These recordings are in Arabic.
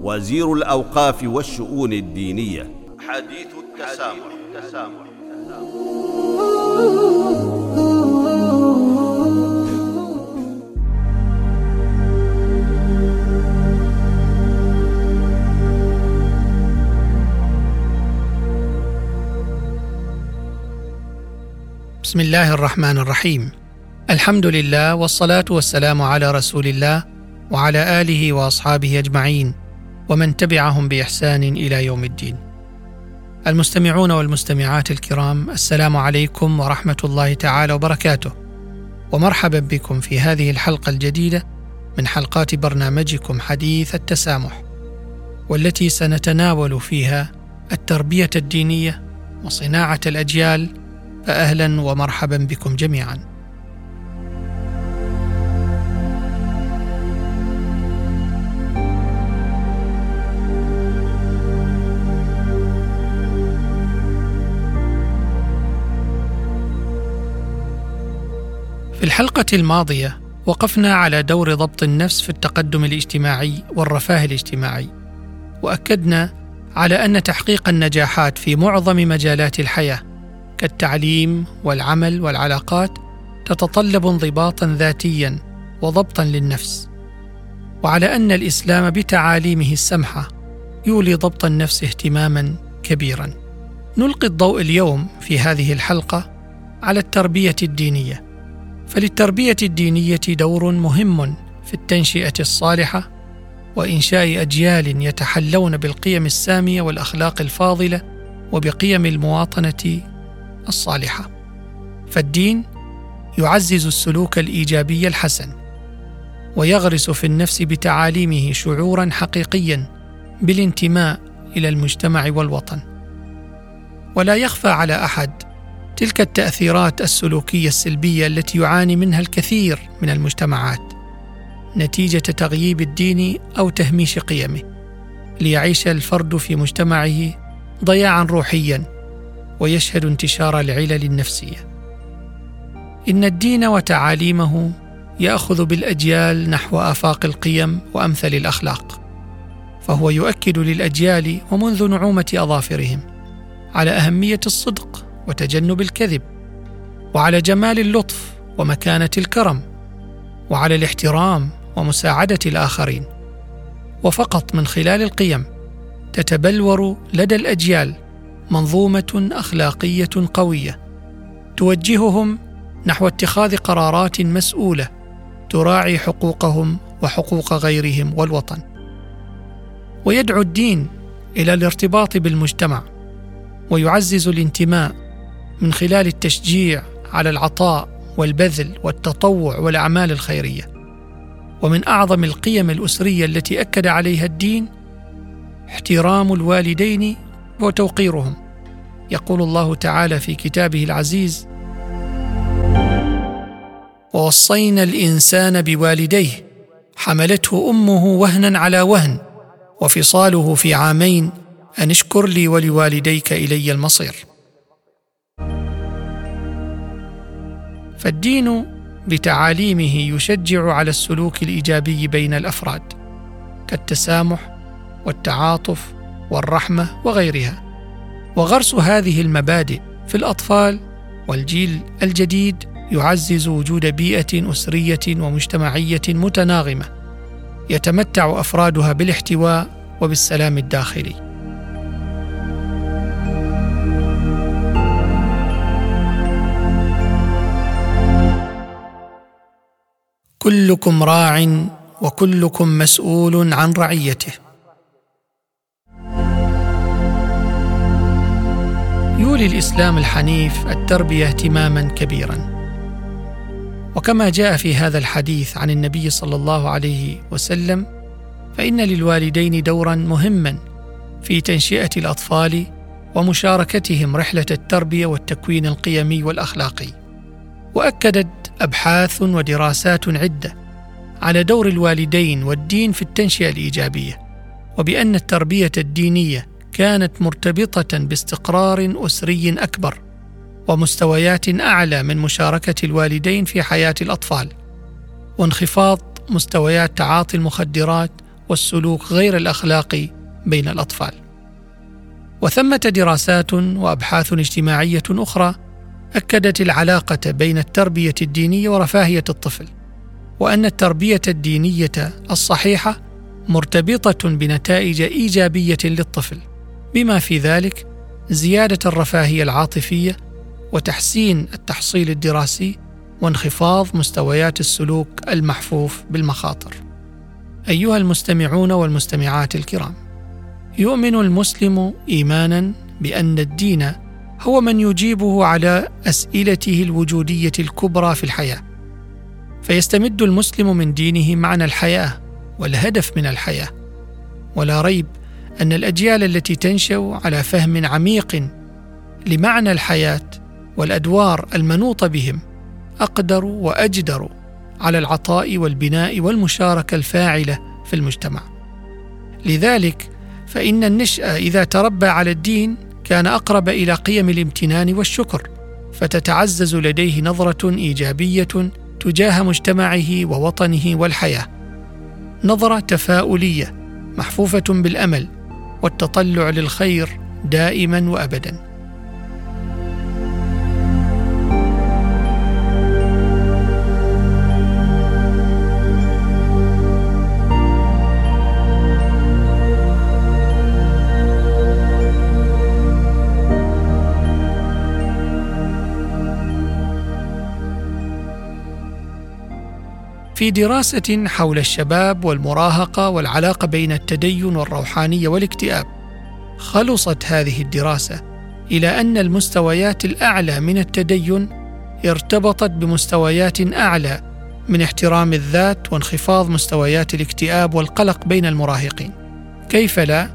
وزير الأوقاف والشؤون الدينية. حديث التسامح, التسامح. بسم الله الرحمن الرحيم. الحمد لله والصلاة والسلام على رسول الله وعلى آله وأصحابه أجمعين. ومن تبعهم بإحسان إلى يوم الدين. المستمعون والمستمعات الكرام السلام عليكم ورحمة الله تعالى وبركاته. ومرحبا بكم في هذه الحلقة الجديدة من حلقات برنامجكم حديث التسامح والتي سنتناول فيها التربية الدينية وصناعة الأجيال. فاهلا ومرحبا بكم جميعا. في الحلقة الماضية وقفنا على دور ضبط النفس في التقدم الاجتماعي والرفاه الاجتماعي وأكدنا على أن تحقيق النجاحات في معظم مجالات الحياة كالتعليم والعمل والعلاقات تتطلب انضباطا ذاتيا وضبطا للنفس وعلى أن الإسلام بتعاليمه السمحة يولي ضبط النفس اهتماما كبيرا. نلقي الضوء اليوم في هذه الحلقة على التربية الدينية. فللتربية الدينية دور مهم في التنشئة الصالحة وإنشاء أجيال يتحلون بالقيم السامية والأخلاق الفاضلة وبقيم المواطنة الصالحة. فالدين يعزز السلوك الإيجابي الحسن ويغرس في النفس بتعاليمه شعورا حقيقيا بالانتماء إلى المجتمع والوطن. ولا يخفى على أحد تلك التأثيرات السلوكية السلبية التي يعاني منها الكثير من المجتمعات نتيجة تغييب الدين أو تهميش قيمه ليعيش الفرد في مجتمعه ضياعا روحيا ويشهد انتشار العلل النفسية. إن الدين وتعاليمه يأخذ بالأجيال نحو آفاق القيم وأمثل الأخلاق فهو يؤكد للأجيال ومنذ نعومة أظافرهم على أهمية الصدق وتجنب الكذب وعلى جمال اللطف ومكانة الكرم وعلى الاحترام ومساعدة الآخرين. وفقط من خلال القيم تتبلور لدى الأجيال منظومة أخلاقية قوية توجههم نحو اتخاذ قرارات مسؤولة تراعي حقوقهم وحقوق غيرهم والوطن. ويدعو الدين إلى الارتباط بالمجتمع ويعزز الانتماء من خلال التشجيع على العطاء والبذل والتطوع والأعمال الخيرية. ومن أعظم القيم الأسرية التي أكد عليها الدين احترام الوالدين وتوقيرهم. يقول الله تعالى في كتابه العزيز ووصينا الإنسان بوالديه حملته أمه وهنا على وهن وفصاله في عامين أن اشكر لي ولوالديك إلي المصير. فالدين بتعاليمه يشجع على السلوك الإيجابي بين الأفراد كالتسامح والتعاطف والرحمة وغيرها. وغرس هذه المبادئ في الأطفال والجيل الجديد يعزز وجود بيئة أسرية ومجتمعية متناغمة يتمتع أفرادها بالاحتواء وبالسلام الداخلي. كلكم راع وكلكم مسؤول عن رعيته. يولي الإسلام الحنيف التربية اهتماما كبيرا. وكما جاء في هذا الحديث عن النبي صلى الله عليه وسلم فإن للوالدين دورا مهما في تنشئة الأطفال ومشاركتهم رحلة التربية والتكوين القيمي والأخلاقي. وأكدت أبحاث ودراسات عدة على دور الوالدين والدين في التنشئة الإيجابية وبأن التربية الدينية كانت مرتبطة باستقرار أسري أكبر ومستويات أعلى من مشاركة الوالدين في حياة الأطفال وانخفاض مستويات تعاطي المخدرات والسلوك غير الأخلاقي بين الأطفال. وثمة دراسات وأبحاث اجتماعية أخرى أكدت العلاقة بين التربية الدينية ورفاهية الطفل وأن التربية الدينية الصحيحة مرتبطة بنتائج إيجابية للطفل بما في ذلك زيادة الرفاهية العاطفية وتحسين التحصيل الدراسي وانخفاض مستويات السلوك المحفوف بالمخاطر. أيها المستمعون والمستمعات الكرام يؤمن المسلم إيمانا بأن الدين هو من يجيبه على أسئلته الوجودية الكبرى في الحياة. فيستمد المسلم من دينه معنى الحياة والهدف من الحياة. ولا ريب أن الأجيال التي تنشأ على فهم عميق لمعنى الحياة والأدوار المنوطه بهم أقدر وأجدر على العطاء والبناء والمشاركة الفاعلة في المجتمع. لذلك فإن النشأ إذا تربى على الدين كان أقرب إلى قيم الامتنان والشكر فتتعزز لديه نظرة إيجابية تجاه مجتمعه ووطنه والحياة. نظرة تفاؤلية محفوفة بالأمل والتطلع للخير دائما وابدا. في دراسة حول الشباب والمراهقة والعلاقة بين التدين والروحانية والاكتئاب خلصت هذه الدراسة إلى أن المستويات الأعلى من التدين ارتبطت بمستويات أعلى من احترام الذات وانخفاض مستويات الاكتئاب والقلق بين المراهقين. كيف لا؟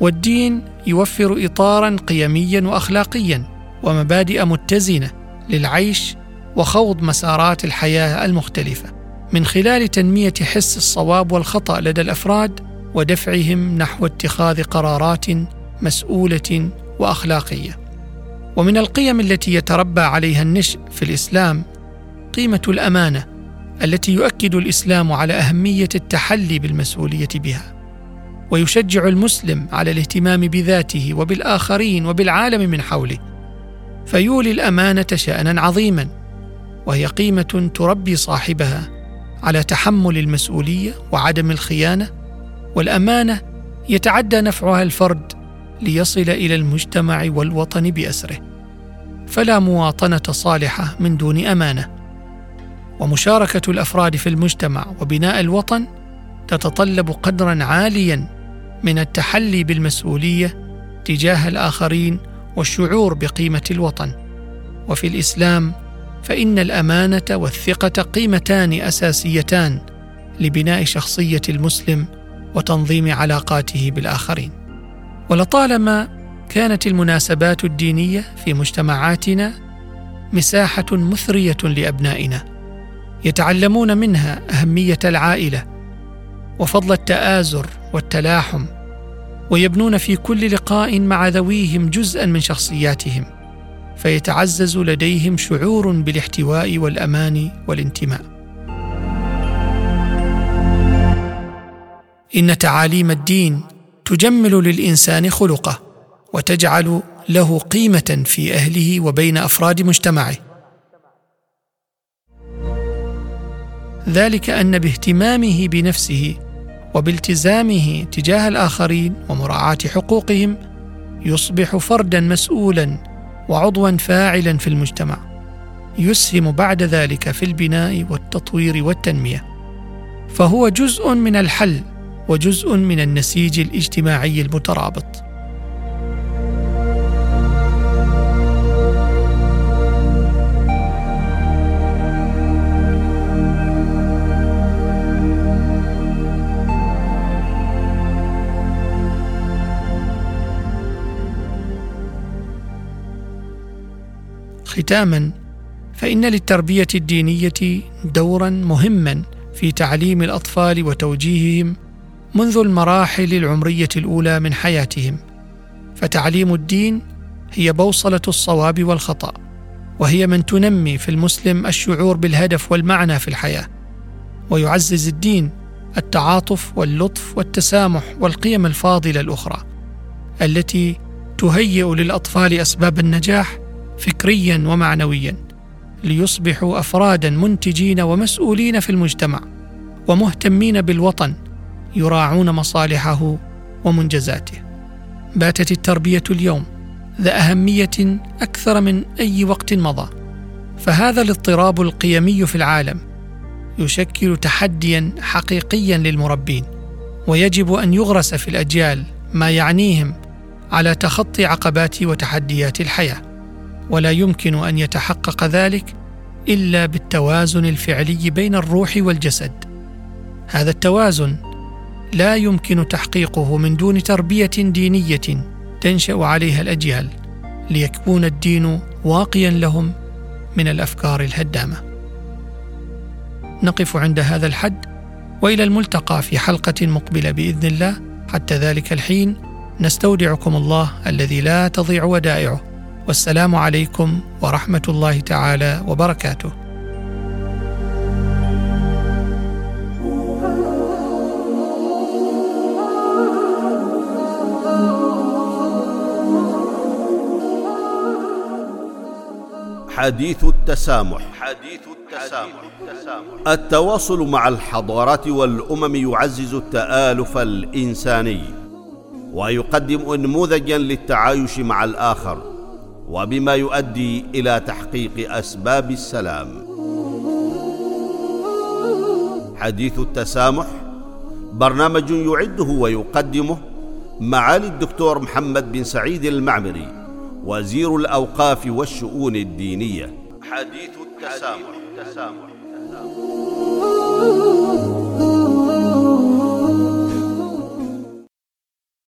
والدين يوفر إطارا قيميا وأخلاقيا ومبادئ متزنة للعيش وخوض مسارات الحياة المختلفة. من خلال تنمية حس الصواب والخطأ لدى الأفراد ودفعهم نحو اتخاذ قرارات مسؤولة وأخلاقية. ومن القيم التي يتربى عليها النشء في الإسلام قيمة الأمانة التي يؤكد الإسلام على أهمية التحلي بالمسؤولية بها. ويشجع المسلم على الاهتمام بذاته وبالآخرين وبالعالم من حوله. فيولي الأمانة شأنا عظيما وهي قيمة تربي صاحبها على تحمل المسؤولية وعدم الخيانة والأمانة يتعدى نفعها الفرد ليصل إلى المجتمع والوطن بأسره. فلا مواطنة صالحة من دون أمانة. ومشاركة الأفراد في المجتمع وبناء الوطن تتطلب قدرا عاليا من التحلي بالمسؤولية تجاه الآخرين والشعور بقيمة الوطن. وفي الإسلام فإن الأمانة والثقة قيمتان أساسيتان لبناء شخصية المسلم وتنظيم علاقاته بالآخرين. ولطالما كانت المناسبات الدينية في مجتمعاتنا مساحة مثرية لأبنائنا يتعلمون منها أهمية العائلة وفضل التآزر والتلاحم ويبنون في كل لقاء مع ذويهم جزءا من شخصياتهم. فيتعزز لديهم شعور بالاحتواء والأمان والانتماء. إن تعاليم الدين تجمل للإنسان خلقه وتجعل له قيمة في أهله وبين أفراد مجتمعه. ذلك أن باهتمامه بنفسه وبالتزامه تجاه الآخرين ومراعاة حقوقهم يصبح فردا مسؤولا وعضوا فاعلا في المجتمع يسهم بعد ذلك في البناء والتطوير والتنمية. فهو جزء من الحل وجزء من النسيج الاجتماعي المترابط. ختاما فإن للتربية الدينية دورا مهما في تعليم الأطفال وتوجيههم منذ المراحل العمرية الأولى من حياتهم. فتعليم الدين هي بوصلة الصواب والخطأ وهي من تنمي في المسلم الشعور بالهدف والمعنى في الحياة. ويعزز الدين التعاطف واللطف والتسامح والقيم الفاضلة الأخرى التي تهيئ للأطفال أسباب النجاح فكريا ومعنويا ليصبحوا افرادا منتجين ومسؤولين في المجتمع ومهتمين بالوطن يراعون مصالحه ومنجزاته. باتت التربية اليوم ذا أهمية أكثر من أي وقت مضى. فهذا الاضطراب القيمي في العالم يشكل تحديا حقيقيا للمربين ويجب أن يغرس في الأجيال ما يعنيهم على تخطي عقبات وتحديات الحياة. ولا يمكن أن يتحقق ذلك إلا بالتوازن الفعلي بين الروح والجسد. هذا التوازن لا يمكن تحقيقه من دون تربية دينية تنشأ عليها الأجيال ليكون الدين واقيا لهم من الأفكار الهدامة. نقف عند هذا الحد وإلى الملتقى في حلقة مقبلة بإذن الله. حتى ذلك الحين نستودعكم الله الذي لا تضيع ودائعه. والسلام عليكم ورحمة الله تعالى وبركاته. حديث التسامح. حديث التسامح التواصل مع الحضارات والأمم يعزز التآلف الإنساني ويقدم نموذجا للتعايش مع الآخر. وبما يؤدي إلى تحقيق أسباب السلام حديث التسامح برنامج يعده ويقدمه معالي الدكتور محمد بن سعيد المعمري وزير الأوقاف والشؤون الدينية حديث التسامح, التسامح. التسامح.